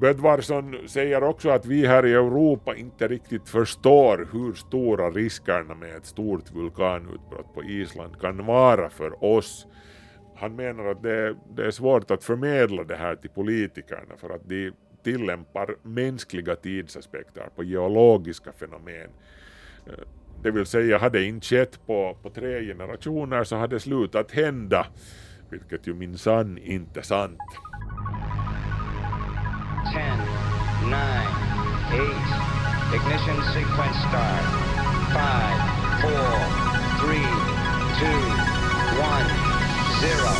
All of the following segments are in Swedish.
Bödvarsson säger också att vi här i Europa inte riktigt förstår hur stora riskerna med ett stort vulkanutbrott på Island kan vara för oss. Han menar att det, det är svårt att förmedla det här till politikerna för att de tillämpar mänskliga tidsaspekter på geologiska fenomen. Eh, det vill säga, hade det inte skett på, på tre generationer så hade det slutat hända, vilket ju minsann inte är sant. 10, 9, 8, ignition sequence start, 5, 4, 3, 2, 1, 0.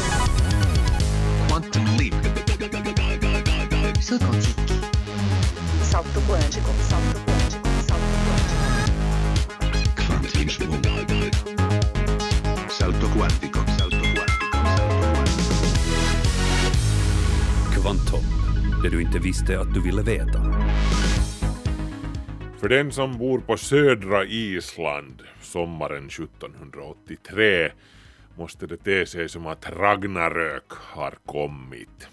Quantum leap. Saut quantique. Salto quântico, salto quântico, salto quântico. Quantismo. Salto quantico, salto quantico, salto quantico. Kvantum. Det du inte visste att du ville veta. För den som bor på södra Island sommaren 1783 måste det te sig som att Ragnarök har kommit.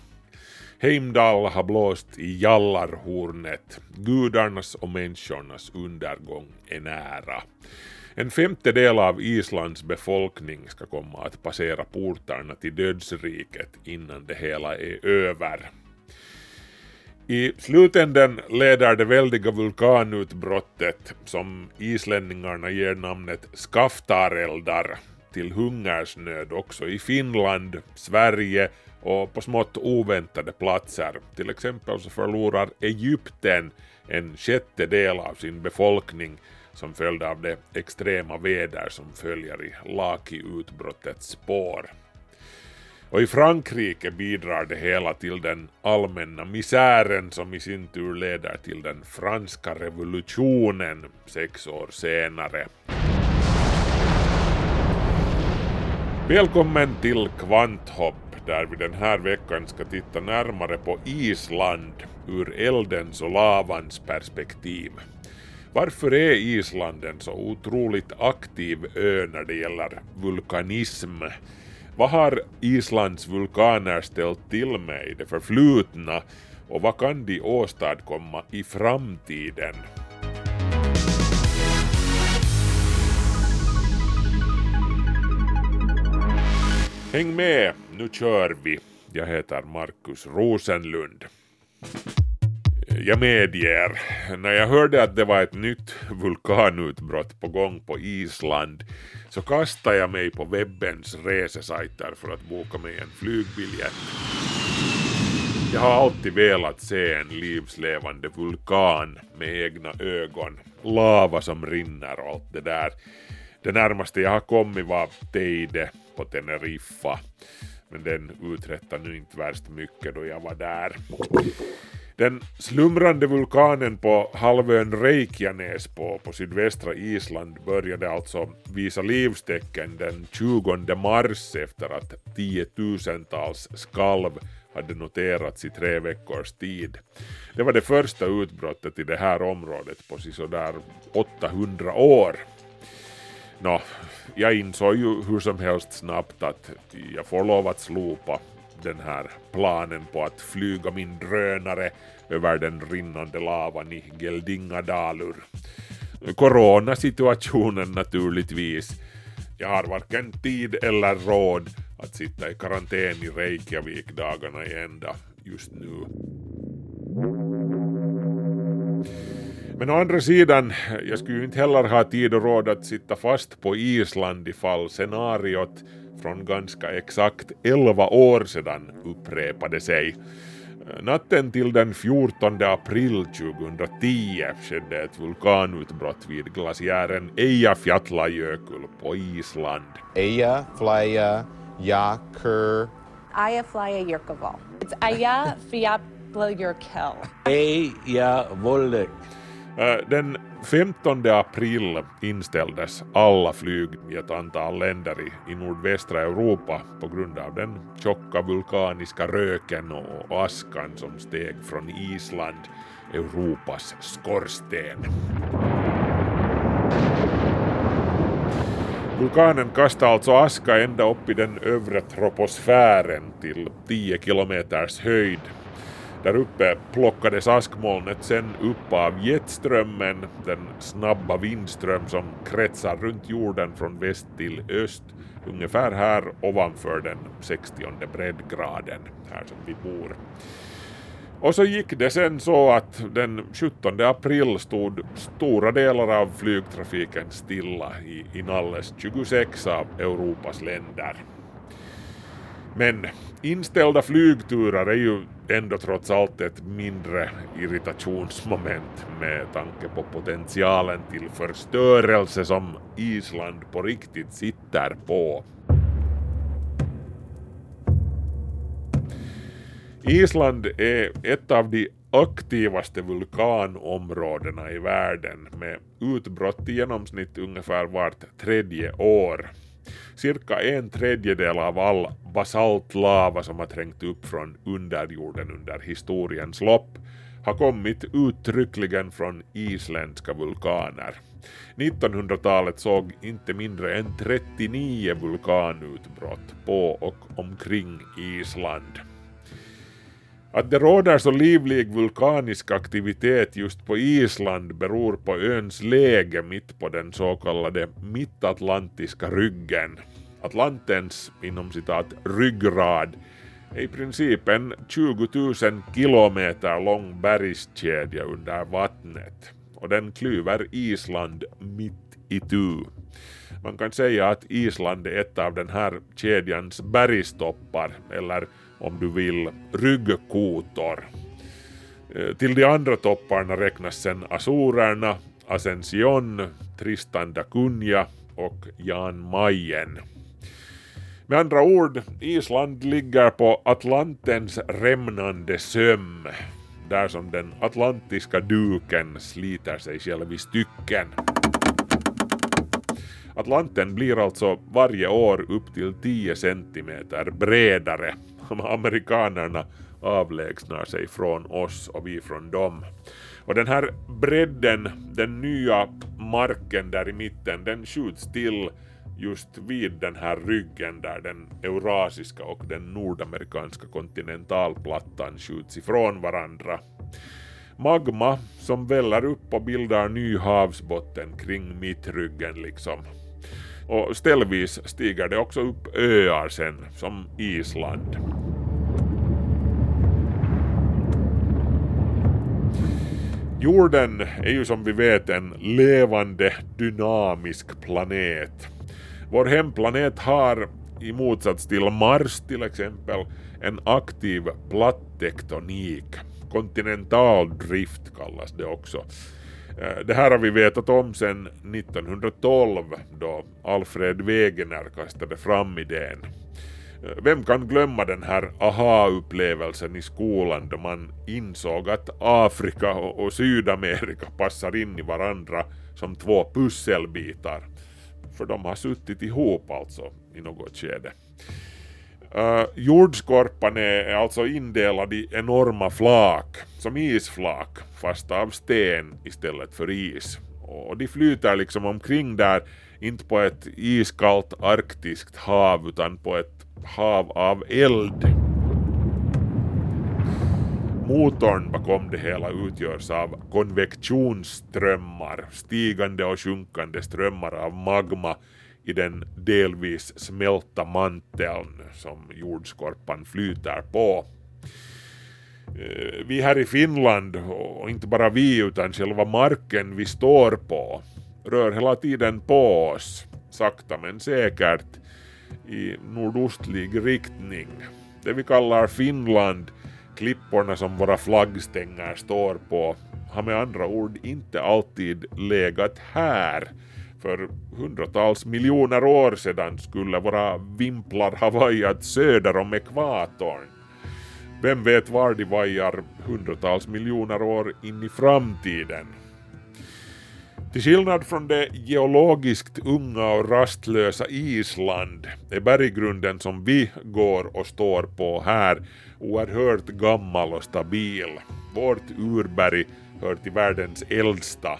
Heimdall har blåst i jallarhornet, gudarnas och människornas undergång är nära. En femtedel av Islands befolkning ska komma att passera portarna till dödsriket innan det hela är över. I slutänden leder det väldiga vulkanutbrottet som islänningarna ger namnet skaftareldar till hungersnöd också i Finland, Sverige och på smått oväntade platser. Till exempel så förlorar Egypten en sjättedel av sin befolkning som följd av det extrema väder som följer i Laki-utbrottets spår. Och i Frankrike bidrar det hela till den allmänna misären som i sin tur leder till den franska revolutionen sex år senare. Välkommen till Kvanthopp där vi den här veckan ska titta närmare på Island ur eldens och lavans perspektiv. Varför är Island en så otroligt aktiv ö när det gäller vulkanism? Vad har Islands vulkaner ställt till med i det förflutna och vad kan de åstadkomma i framtiden? Häng med, nu kör vi. Jag heter Markus Rosenlund. Jag medger, när jag hörde att det var ett nytt vulkanutbrott på gång på Island så kastade jag mig på webbens resesajter för att boka mig en flygbiljett. Jag har alltid velat se en livslevande vulkan med egna ögon, lava som rinner och allt det där. Det närmaste jag har kommit var Teide på Teneriffa, men den uträttade nu inte värst mycket då jag var där. Den slumrande vulkanen på halvön Reykjanes på, på sydvästra Island började alltså visa livstecken den 20 mars efter att tiotusentals skalv hade noterats i tre veckors tid. Det var det första utbrottet i det här området på sådär 800 år. Nå, jag insåg ju hur som helst snabbt att jag får lov att slopa den här planen på att flyga min drönare över den rinnande lavan i Geldingadalur. Coronasituationen naturligtvis. Jag har varken tid eller råd att sitta i karantän i Reykjavik dagarna i ända just nu. Men å andra sidan, jag skulle ju inte heller ha tid och råd att sitta fast på Island ifall scenariot från ganska exakt 11 år sedan upprepade sig. Natten till den 14 april 2010 skedde ett vulkanutbrott vid glaciären Eyjafjallajökull på Island. Eyjafjallajökull. Eyjafjallajökull. It's Eyjafjallajökull. Eyjavollek. Äh, den 15 april inställdes alla flyg i ett antal länder i, i nordvästra Europa på grund av den tjocka vulkaniska röken och askan som steg från Island, Europas skorsten. Vulkanen kastade alltså aska ända upp i den övre troposfären till 10 kilometers höjd där uppe plockades askmolnet sen upp av jetströmmen, den snabba vindström som kretsar runt jorden från väst till öst, ungefär här ovanför den 60 breddgraden, här som vi bor. Och så gick det sen så att den 17 april stod stora delar av flygtrafiken stilla i, i Nalles 26 av Europas länder. Men inställda flygturer är ju ändå trots allt ett mindre irritationsmoment med tanke på potentialen till förstörelse som Island på riktigt sitter på. Island är ett av de aktivaste vulkanområdena i världen med utbrott i genomsnitt ungefär vart tredje år. Cirka en tredjedel av all basaltlava som har trängt upp från underjorden under historiens lopp har kommit uttryckligen från isländska vulkaner. 1900-talet såg inte mindre än 39 vulkanutbrott på och omkring Island. Att det råder så livlig vulkanisk aktivitet just på Island beror på öns läge mitt på den så kallade mittatlantiska ryggen. Atlantens, inom citat, ryggrad är i princip en 20 000 kilometer lång bergskedja under vattnet och den klyver Island mitt itu. Man kan säga att Island är ett av den här kedjans bergstoppar eller om du vill, ryggkotor. Eh, till de andra topparna räknas sen Azorerna, Ascension, Tristan da Cunha och Jan Mayen. Med andra ord, Island ligger på Atlantens rämnande söm, där som den atlantiska duken sliter sig själv i stycken. Atlanten blir alltså varje år upp till 10 centimeter bredare amerikanerna avlägsnar sig från oss och vi från dem. Och den här bredden, den nya marken där i mitten, den skjuts till just vid den här ryggen där den eurasiska och den nordamerikanska kontinentalplattan skjuts ifrån varandra. Magma som väller upp och bildar ny havsbotten kring mittryggen liksom. Och ställvis stiger det också upp öar sen, som Island. Jorden är ju som vi vet en levande dynamisk planet. Vår hemplanet har, i motsats till Mars till exempel, en aktiv plattektonik. Kontinentaldrift kallas det också. Eh, det här har vi vetat om sedan 1912 då Alfred Wegener kastade fram idén. Eh, vem kan glömma den här aha-upplevelsen i skolan då man insåg att Afrika och Sydamerika passar in i varandra som två pusselbitar. För de har suttit ihop alltså i något skede. Äh, uh, jordskorpan är alltså indelad i enorma flak, som isflak, fast av sten istället för is. Och de flyter liksom omkring där, inte på ett iskallt arktiskt hav utan på ett hav av eld. Motorn bakom det hela utgörs av konvektionsströmmar, stigande och sjunkande strömmar av magma i den delvis smälta manteln som jordskorpan flyter på. Eh, vi här i Finland, och inte bara vi utan själva marken vi står på, rör hela tiden på oss, sakta men säkert, i nordostlig riktning. Det vi kallar Finland, klipporna som våra flaggstänger står på, har med andra ord inte alltid legat här, för hundratals miljoner år sedan skulle våra vimplar ha vajat söder om ekvatorn. Vem vet var de vajar hundratals miljoner år in i framtiden? Till skillnad från det geologiskt unga och rastlösa Island är berggrunden som vi går och står på här oerhört gammal och stabil. Vårt urberg hör till världens äldsta.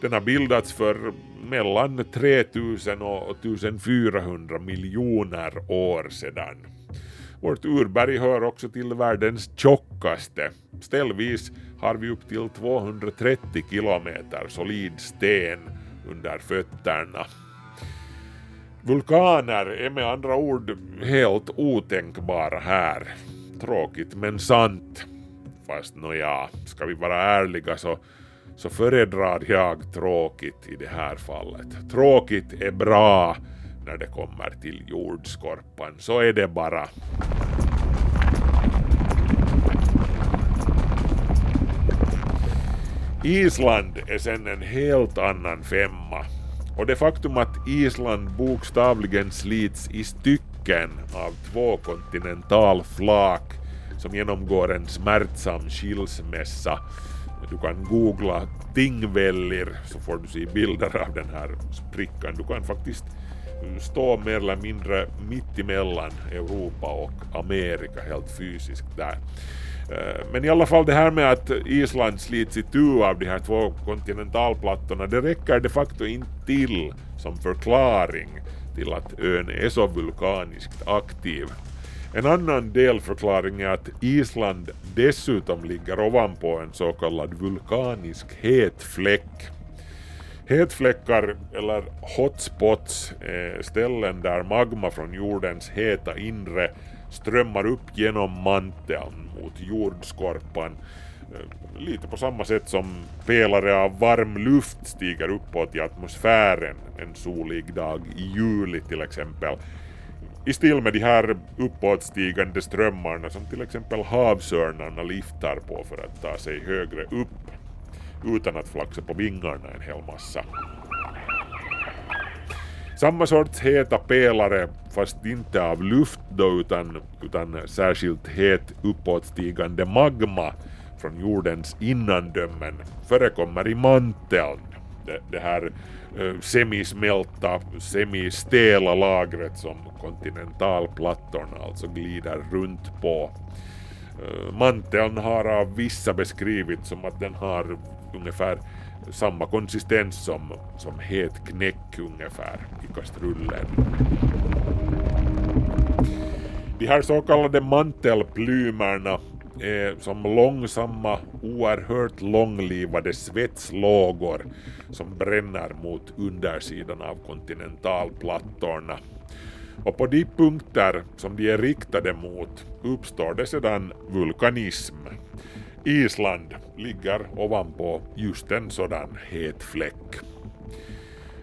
Den har bildats för mellan 3000 och 1400 miljoner år sedan. Vårt urberg hör också till världens tjockaste. Ställvis har vi upp till 230 kilometer solid sten under fötterna. Vulkaner är med andra ord helt otänkbara här. Tråkigt men sant. Fast nåja, ska vi vara ärliga så, så föredrar jag tråkigt i det här fallet. Tråkigt är bra när det kommer till jordskorpan, så är det bara. Island är sen en helt annan femma. Och det faktum att Island bokstavligen slits i stycken av två kontinentalflak som genomgår en smärtsam skilsmässa. Du kan googla Tingvellir så får du se bilder av den här sprickan. Du kan faktiskt stå mer eller mindre mitt emellan Europa och Amerika helt fysiskt där. Eh, men i alla fall det här med att Island slits itu av de här två kontinentalplattorna, det räcker de facto inte till som förklaring till att ön är så vulkaniskt aktiv. En annan delförklaring är att Island dessutom ligger ovanpå en så kallad vulkanisk hetfläck. Hetfläckar eller hotspots är ställen där magma från jordens heta inre strömmar upp genom manteln mot jordskorpan. Eh, lite på samma sätt som pelare av varm luft stiger uppåt i atmosfären en solig dag i juli till exempel. I stil med de här uppåtstigande strömmarna som till exempel havsörnarna liftar på för att ta sig högre upp utan att flaxa på vingarna en hel massa. Samma sorts heta pelare, fast inte av luft då utan, utan särskilt het uppåtstigande magma från jordens innandömen förekommer i manteln. Det, det här semismälta, semistela lagret som kontinentalplattorna alltså glider runt på. Eh, manteln har av vissa beskrivits som att den har ungefär samma konsistens som, som het knäck ungefär i kastrullen. De här så kallade mantelplymerna är som långsamma, oerhört långlivade svetslågor som bränner mot undersidan av kontinentalplattorna. Och på de punkter som de är riktade mot uppstår det sedan vulkanism. Island ligger ovanpå just en sådan het fläck.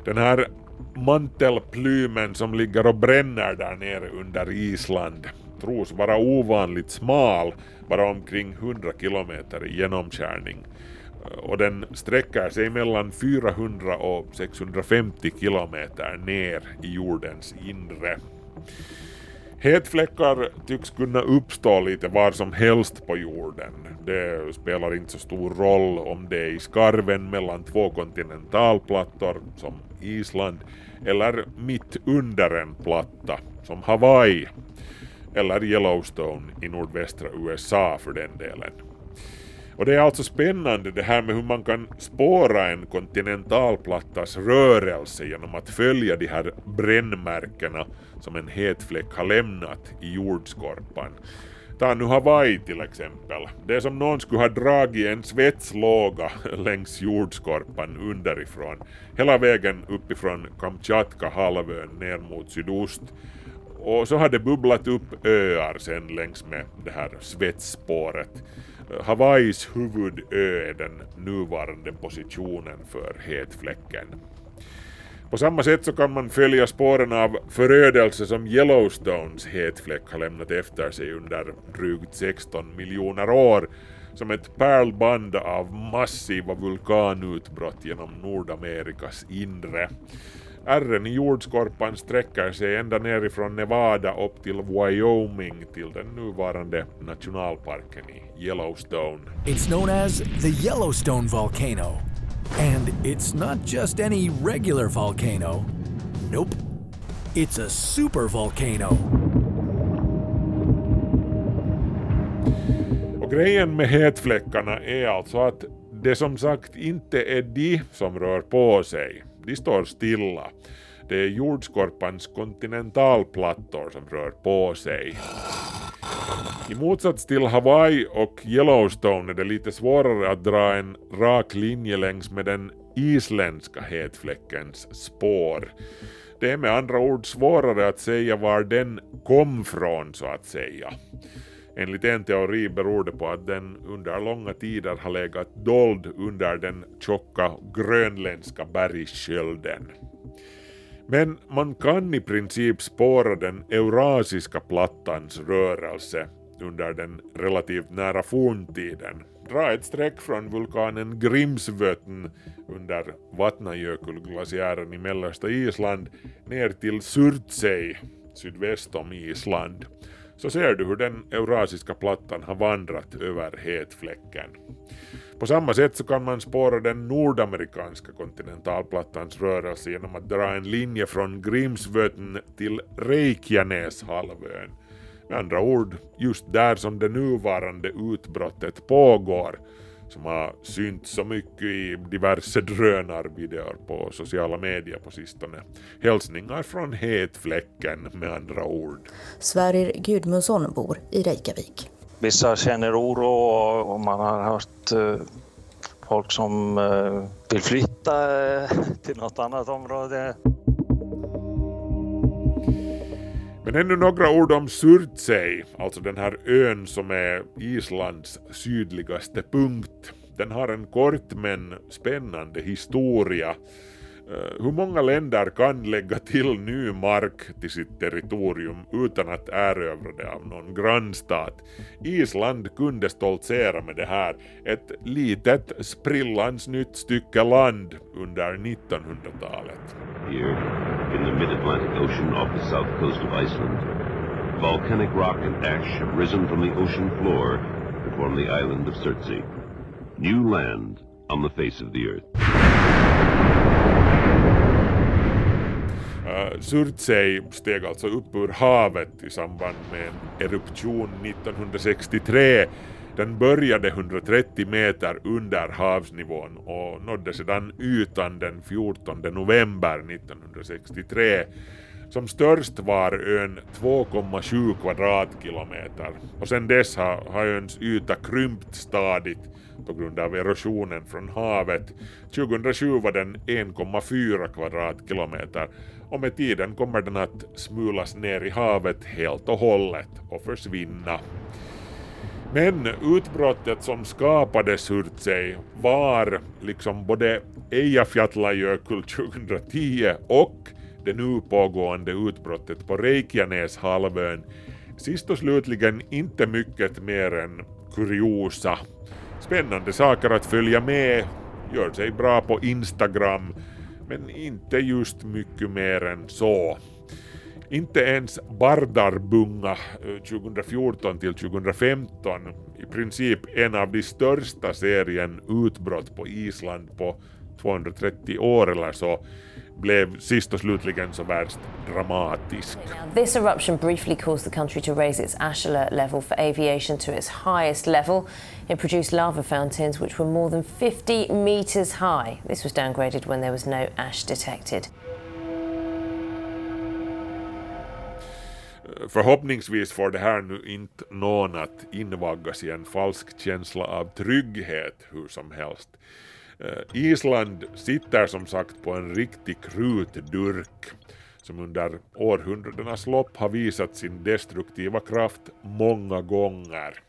Den här mantelplymen som ligger och bränner där nere under Island tros vara ovanligt smal, bara omkring 100 kilometer i genomkärning eh, och den sträcker sig mellan 400 och 650 kilometer ner i jordens inre. Hetfläckar tycks kunna uppstå lite var som helst på jorden. Det spelar inte så stor roll om det är i skarven mellan två kontinentalplattor som Island eller mitt under en platta som Hawaii eller Yellowstone i nordvästra USA för den delen. Och det är alltså spännande det här med hur man kan spåra en kontinentalplattas rörelse genom att följa de här brännmärkena som en het fläck har lämnat i jordskorpan. Ta nu Hawaii till exempel. Det är som någon skulle ha dragit en svetslåga längs jordskorpan underifrån, hela vägen uppifrån Kamchatka-halvön ner mot sydost. Och så har det bubblat upp öar sen längs med det här svetsspåret. Hawaiis huvudö är den nuvarande positionen för hetfläcken. På samma sätt så kan man följa spåren av förödelse som Yellowstones hetfläck har lämnat efter sig under drygt 16 miljoner år som ett pärlband av massiva vulkanutbrott genom Nordamerikas inre. Ärren i jordskorpan sträcker sig ända nerifrån Nevada upp till Wyoming till den nuvarande nationalparken i Yellowstone. It's known as the Yellowstone volcano. And it's not just any regular volcano. Nope. It's a supervolcano. Och grejen med hetfläckarna är alltså att det som sagt inte är de som rör på sig de står stilla. Det är jordskorpans kontinentalplattor som rör på sig. I motsats till Hawaii och Yellowstone är det lite svårare att dra en rak linje längs med den isländska hetfläckens spår. Det är med andra ord svårare att säga var den kom från så att säga. Enligt en teori beror det på att den under långa tider har legat dold under den tjocka grönländska bergskölden. Men man kan i princip spåra den eurasiska plattans rörelse under den relativt nära forntiden. Dra ett streck från vulkanen Grimsvötn under Vatnajökullglaciären i mellersta Island ner till Surtsey sydväst om Island så ser du hur den eurasiska plattan har vandrat över hetfläcken. På samma sätt så kan man spåra den nordamerikanska kontinentalplattans rörelse genom att dra en linje från Grimsvötn till Reykjaneshalvön. Med andra ord, just där som det nuvarande utbrottet pågår som har synts så mycket i diverse drönarvideor på sociala medier på sistone. Hälsningar från hetfläcken med andra ord. Sverrir Gudmundsson bor i Reykjavik. Vissa känner oro och man har hört eh, folk som eh, vill flytta eh, till något annat område. Men ännu några ord om Surtsey, alltså den här ön som är Islands sydligaste punkt. Den har en kort men spännande historia Eh, hur många länder kan lägga till ny mark till sitt territorium utan att erövra det av någon grannstat? Island kunde stoltsera med det här, ett litet sprillans nytt stycke land under 1900-talet. Here, in the mid-Atlantic Ocean off the south coast of Iceland, volcanic rock and ash have risen from the ocean floor to form the island of Surtsey. New land on the face of the earth. Surtsey steg alltså upp ur havet i samband med en eruption 1963. Den började 130 meter under havsnivån och nådde sedan ytan den 14 november 1963. Som störst var ön 2,7 kvadratkilometer och sedan dess har, har öns yta krympt stadigt på grund av erosionen från havet. 2007 var den 1,4 kvadratkilometer och med tiden kommer den att smulas ner i havet helt och hållet och försvinna. Men utbrottet som skapade Surtsey var liksom både Eyjafjallajökull 2010 och det nu pågående utbrottet på Reykjaneshalvön sist och slutligen inte mycket mer än kuriosa. Spännande saker att följa med, gör sig bra på Instagram men inte just mycket mer än så. Inte ens Bardarbunga eh, 2014 till 2015, i princip en av de största serien utbrott på Island på 230 år eller så, blev sist och slutligen så värst dramatisk. This eruption briefly caused the country to raise its ash alert level for aviation to its highest level. It produced lava fountains which were more than 50 meters high. This was downgraded when there was no ash detected. Förhoppningsvis får det här nu inte någon att invaggas i en falsk känsla av trygghet hur som helst. Eh, Island sitter som sagt på en riktig krutdurk som under århundradenas lopp har visat sin destruktiva kraft många gånger.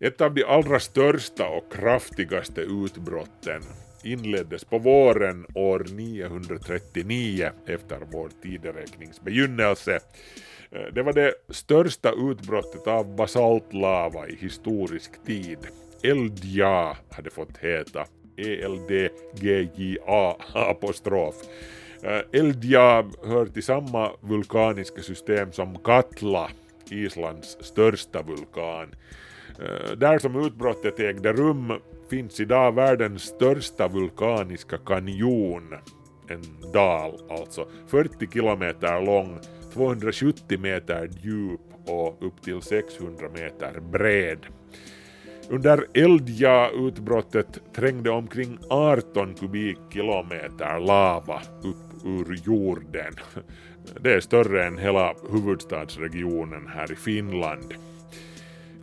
Ett av de allra största och kraftigaste utbrotten inleddes på våren år 939 efter vår tideräknings begynnelse. Eh, det var det största utbrottet av basaltlava i historisk tid. Eldja hade fått heta. E-L-D-G-J-A apostrof. Äh, Eldja hör till samma vulkaniska system som Katla, Islands största vulkan. Äh, där som utbrottet ägde rum finns idag världens största vulkaniska kanjon, en dal alltså, 40 kilometer lång, 270 meter djup och upp till 600 meter bred. Under Eldja-utbrottet trängde omkring 18 kubikkilometer lava upp ur jorden. Det är större än hela huvudstadsregionen här i Finland.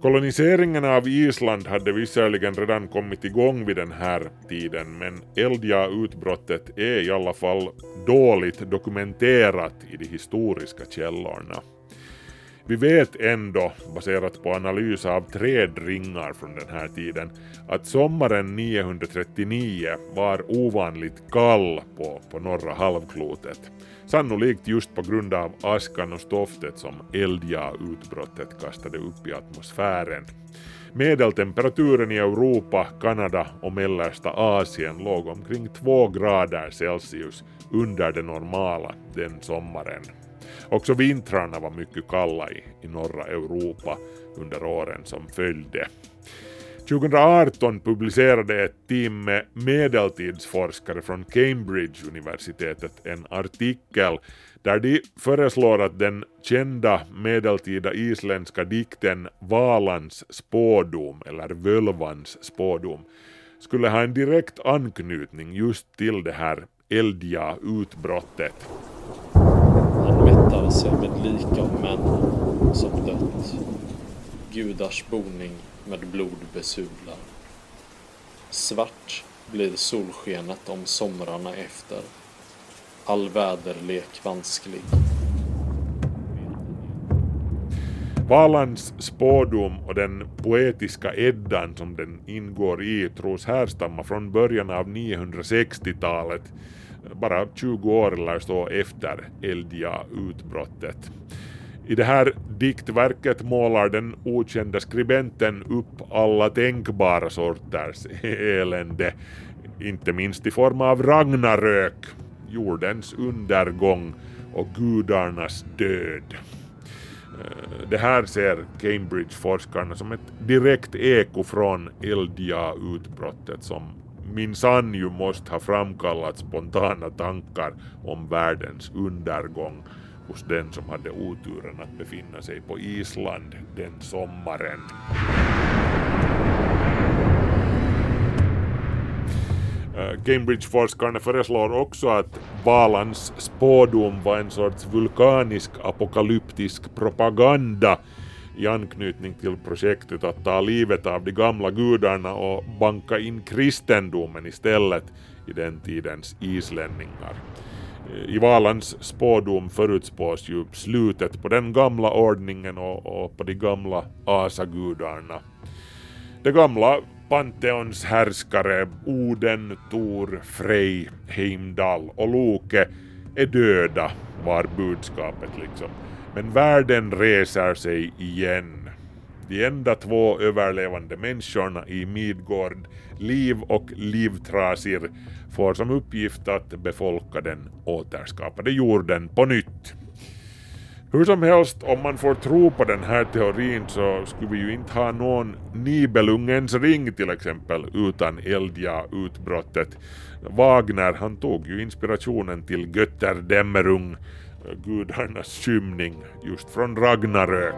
Koloniseringen av Island hade visserligen redan kommit igång vid den här tiden men Eldja-utbrottet är i alla fall dåligt dokumenterat i de historiska källorna. Vi vet ändå, baserat på analys av trädringar från den här tiden, att sommaren 939 var ovanligt kall på, på norra halvklotet. Sannolikt just på grund av askan och stoftet som Eldja-utbrottet kastade upp i atmosfären. Medeltemperaturen i Europa, Kanada och mellersta Asien låg omkring 2 grader Celsius under det normala den sommaren. Också vintrarna var mycket kalla i, i norra Europa under åren som följde. 2018 publicerade ett team med medeltidsforskare från Cambridge-universitetet en artikel där de föreslår att den kända medeltida isländska dikten Valans spådom eller Völvans spådom skulle ha en direkt anknytning just till det här eldiga utbrottet. Han sig med lik av män som dött. Gudars boning med blod besudlar. Svart blir solskenet om somrarna efter. All väderlek vansklig. Valans spådom och den poetiska Eddan som den ingår i tros härstamma från början av 960-talet, bara 20 år eller så efter Eldia-utbrottet. I det här diktverket målar den okända skribenten upp alla tänkbara sorters elände, inte minst i form av Ragnarök, jordens undergång och gudarnas död. Eh, det här ser Cambridge-forskarna som ett direkt eko från Eldia-utbrottet som minsann ju måste ha framkallat spontana tankar om världens undergång hos den som hade oturen att befinna sig på Island den sommaren. Cambridgeforskarna Cambridge-forskarna föreslår också att Valans spådom var en sorts vulkanisk apokalyptisk propaganda i anknytning till projektet att ta livet av de gamla gudarna och banka in kristendomen istället i den tidens islänningar. I Valans spådom förutspås ju slutet på den gamla ordningen och, och på de gamla asagudarna. De gamla Pantheons härskare Oden, Tor, Frej, Heimdall och Loke är döda var budskapet liksom. Men världen reser sig igen. De enda två överlevande människorna i Midgård, Liv och Livtrasir, får som uppgift att befolka den återskapade jorden på nytt. Hur som helst, om man får tro på den här teorin så skulle vi ju inte ha någon Nibelungens ring till exempel utan Eldja-utbrottet. Wagner han tog ju inspirationen till Götterdämmerung, gudarnas skymning, just från Ragnarök.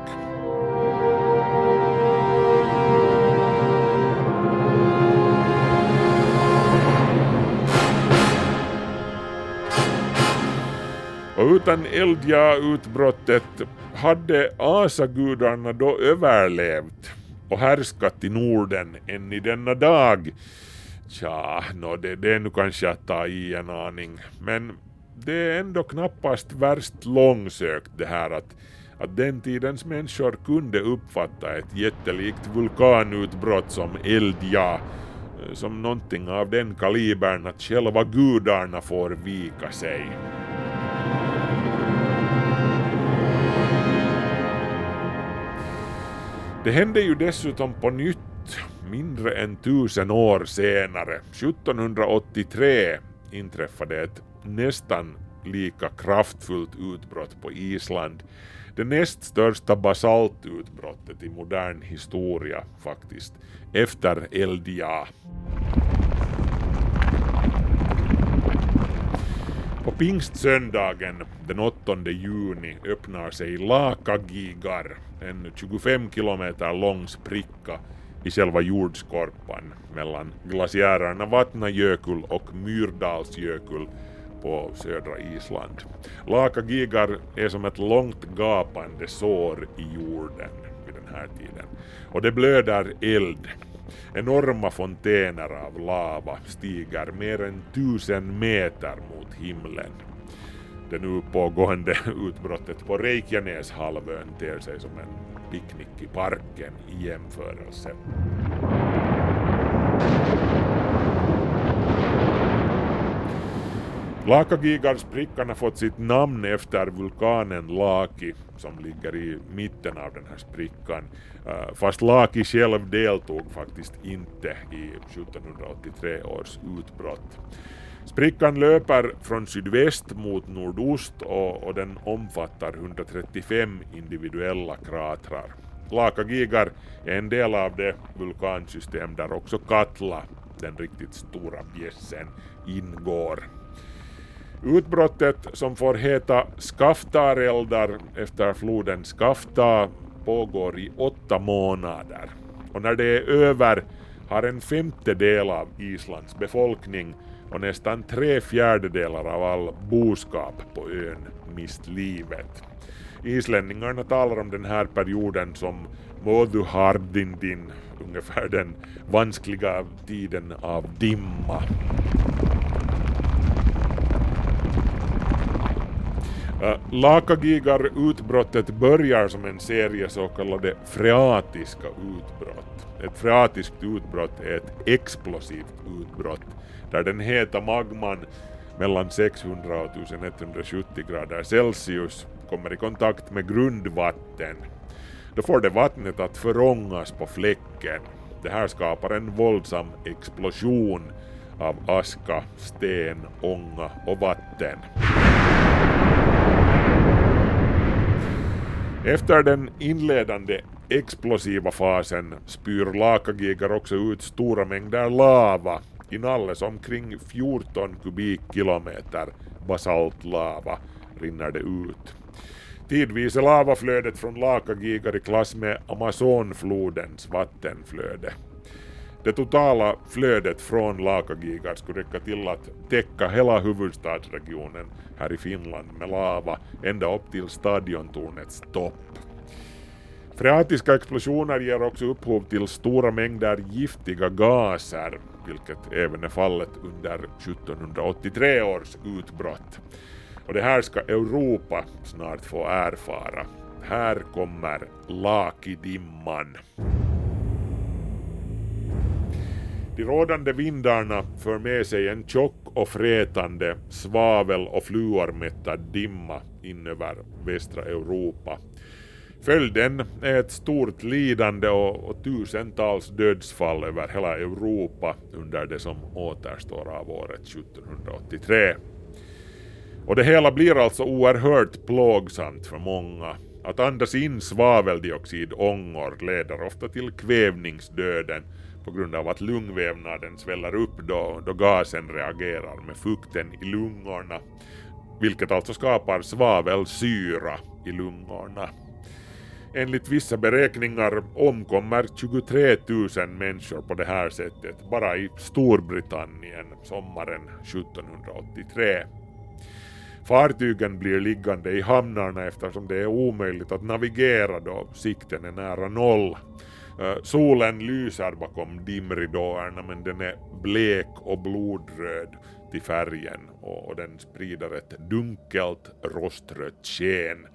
Och utan Eldja-utbrottet hade asagudarna då överlevt och härskat i Norden än i denna dag? Tja, no, det, det är nu kanske att ta i en aning, men det är ändå knappast värst långsökt det här att, att den tidens människor kunde uppfatta ett jättelikt vulkanutbrott som Eldja som någonting av den kalibern att själva gudarna får vika sig. Det hände ju dessutom på nytt mindre än tusen år senare. 1783 inträffade ett nästan lika kraftfullt utbrott på Island. Det näst största basaltutbrottet i modern historia faktiskt, efter Eldia. På pingstsöndagen den 8 juni öppnar sig Lakagigar, en 25 kilometer lång spricka i själva jordskorpan mellan glaciärerna Vatnajökull och Myrdalsjökull på södra Island. Lakagigar är som ett långt gapande sår i jorden vid den här tiden. Och det blöder eld. Enorma fontäner av lava stiger mer än tusen meter mot himlen. Det nu pågående utbrottet på Reykjaneshalvön ter sig som en picknick i parken i jämförelse. Lakagigarsprickan har fått sitt namn efter vulkanen Laki som ligger i mitten av den här sprickan. Eh, fast Laki själv deltog faktiskt inte i 1783 års utbrott. Sprickan löper från sydväst mot nordost och, och den omfattar 135 individuella kratrar. Lakagigar är en del av det vulkansystem där också Katla, den riktigt stora bjässen, ingår. Utbrottet som får heta Skaftareldar efter floden Skafta pågår i åtta månader och när det är över har en femtedel av Islands befolkning och nästan tre fjärdedelar av all boskap på ön mist livet. Islänningarna talar om den här perioden som Moduhardindin, ungefär den vanskliga tiden av dimma. Äh, uh, Lakagigar-utbrottet börjar som en serie så kallade freatiska utbrott. Ett freatiskt utbrott är ett explosivt utbrott där den heta magman mellan 600 och 1170 grader Celsius kommer i kontakt med grundvatten. Då får det vattnet att förångas på fläcken. Det här skapar en våldsam explosion av aska, sten, ånga och vatten. Efter den inledande explosiva fasen spyr Lakagigar också ut stora mängder lava, I Nalles omkring 14 kubikkilometer basaltlava rinner det ut. Tidvis är lavaflödet från Lakagigar i klass med Amazonflodens vattenflöde. Det totala flödet från Lakagigar skulle räcka till att täcka hela huvudstadsregionen här i Finland med lava ända upp till stadiontornets topp. Freatiska explosioner ger också upphov till stora mängder giftiga gaser, vilket även är fallet under 1783 års utbrott. Och det här ska Europa snart få erfara. Här kommer Lakidimman. De rådande vindarna för med sig en tjock och frätande svavel och fluormättad dimma in över västra Europa. Följden är ett stort lidande och, och, tusentals dödsfall över hela Europa under det som återstår av året 1783. Och det hela blir alltså oerhört plågsamt för många. Att andas in svaveldioxidångor leder ofta till kvävningsdöden på grund av att lungvävnaden sväller upp då, då gasen reagerar med fukten i lungorna, vilket alltså skapar svavelsyra i lungorna. Enligt vissa beräkningar omkommer 23 000 människor på det här sättet bara i Storbritannien sommaren 1783. Fartygen blir liggande i hamnarna eftersom det är omöjligt att navigera då sikten är nära noll Eh, solen lyser bakom dimridåerna men den är blek och blodröd till färgen och, den sprider ett dunkelt rostrött sken.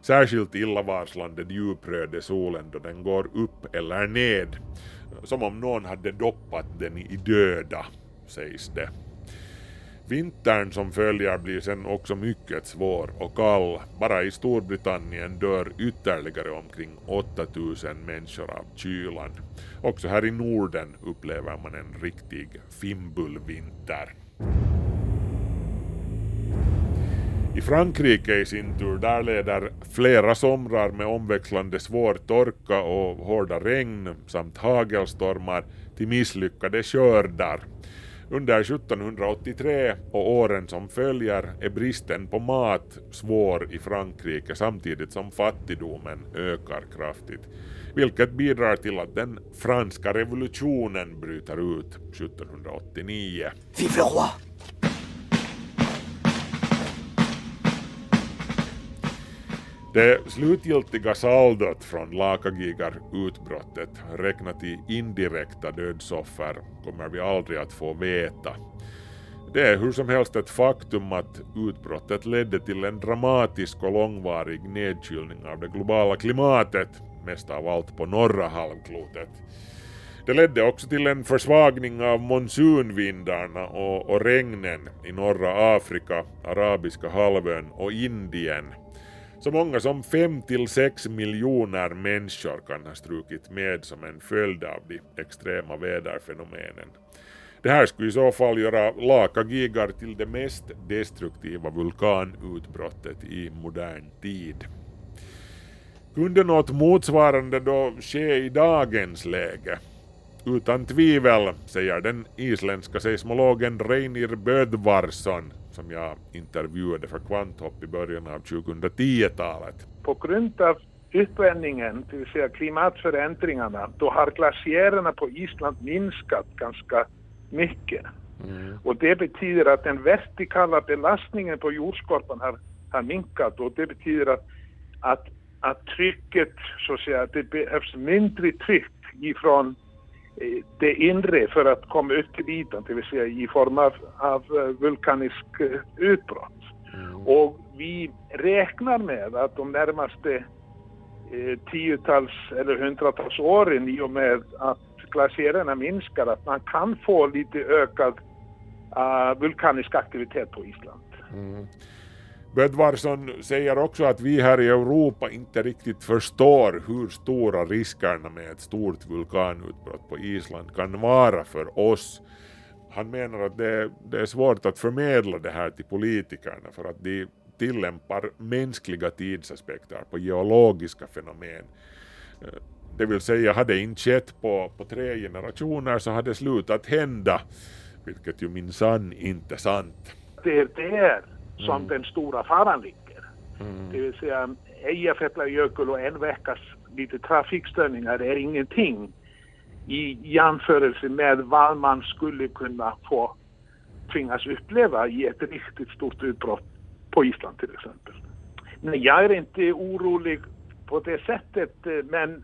Särskilt illavarslande djupröd är solen då den går upp eller ned, som om någon hade doppat den i döda, sägs det. Vintern som följer blir sen också mycket svår och kall. Bara i Storbritannien dör ytterligare omkring 8000 människor av kylan. Också här i Norden upplever man en riktig fimbulvinter. I Frankrike i sin tur, där leder flera somrar med omväxlande svår torka och hårda regn samt hagelstormar till misslyckade skördar. Under 1783 och åren som följer är bristen på mat svår i Frankrike samtidigt som fattigdomen ökar kraftigt, vilket bidrar till att den franska revolutionen bryter ut 1789. Vive le roi! Det slutgiltiga saldot från Lakagigar-utbrottet räknat i indirekta dödsoffer kommer vi aldrig att få veta. Det är hur som helst ett faktum att utbrottet ledde till en dramatisk och långvarig nedkylning av det globala klimatet, mest av allt på norra halvklotet. Det ledde också till en försvagning av monsunvindarna och, och regnen i norra Afrika, Arabiska halvön och Indien. Så många som 5 till 6 miljoner människor kan ha strukit med som en följd av de extrema väderfenomenen. Det här skulle i så fall göra Laka-Gigar till det mest destruktiva vulkanutbrottet i modern tid. Kunde något motsvarande då ske i dagens läge? Utan tvivel, säger den isländska seismologen Reinir Bödvarsson som jag intervjuade för Kvanthopp i början av 2010-talet. På grund av uppvärmningen, det vill säga klimatförändringarna, då har glaciärerna på Island minskat ganska mycket. Mm. Och det betyder att den vertikala belastningen på jordskorpan har, har minskat och det betyder att, att, att trycket, så att säga, det behövs mindre tryck ifrån det inre för att komma upp till ytan, det vill säga i form av, av eh, vulkanisk eh, utbrott. Mm. Och vi räknar med att de närmaste eh, tiotals eller hundratals åren i och med att glaciärerna minskar att man kan få lite ökad uh, vulkanisk aktivitet på Island. Mm. Bödvarsson säger också att vi här i Europa inte riktigt förstår hur stora riskerna med ett stort vulkanutbrott på Island kan vara för oss. Han menar att det, det är svårt att förmedla det här till politikerna för att de tillämpar mänskliga tidsaspekter på geologiska fenomen. Eh, det vill säga, hade det inte skett på, på tre generationer så hade det slutat hända, vilket ju minsann inte är sant. Det är där som mm. den stora faran ligger. Mm. Det vill säga, Eyjafjallajökull och en veckas lite trafikstörningar är ingenting i jämförelse med vad man skulle kunna få tvingas uppleva i ett riktigt stort utbrott på Island till exempel. Nej, jag är inte orolig på det sättet men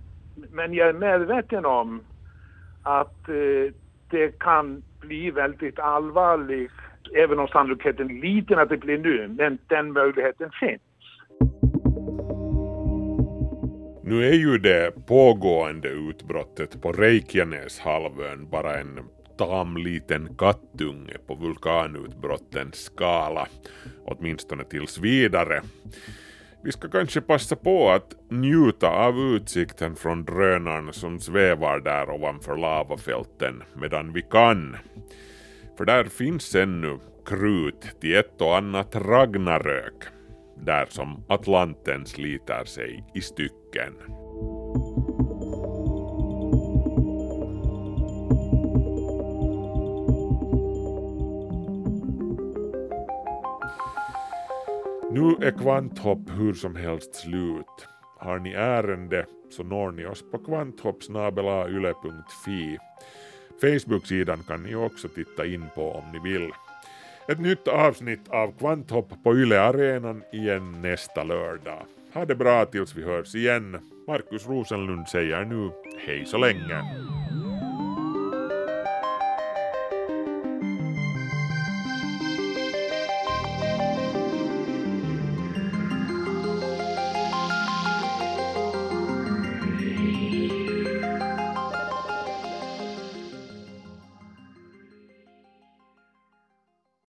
men jag är medveten om att eh, det kan bli väldigt allvarligt, även om sannolikheten är liten att det blir nu, men den möjligheten finns. Nu är ju det pågående utbrottet på Reykjaneshalvön bara en tam liten kattunge på vulkanutbrottens skala, åtminstone tills vidare. Vi ska kanske passa på att njuta av utsikten från drönaren som svävar där ovanför lavafälten medan vi kan. För där finns ännu krut till ett och annat Ragnarök, där som Atlanten sliter sig i stycken. Nu är Kvanthopp hur som helst slut. Har ni ärende så når ni oss på kvanthoppsnabelayle.fi. Facebook-sidan kan ni också titta in på om ni vill. Ett nytt avsnitt av Kvanthopp på Yle Arenan igen nästa lördag. Ha det bra tills vi hörs igen. Markus Rosenlund säger nu hej så länge.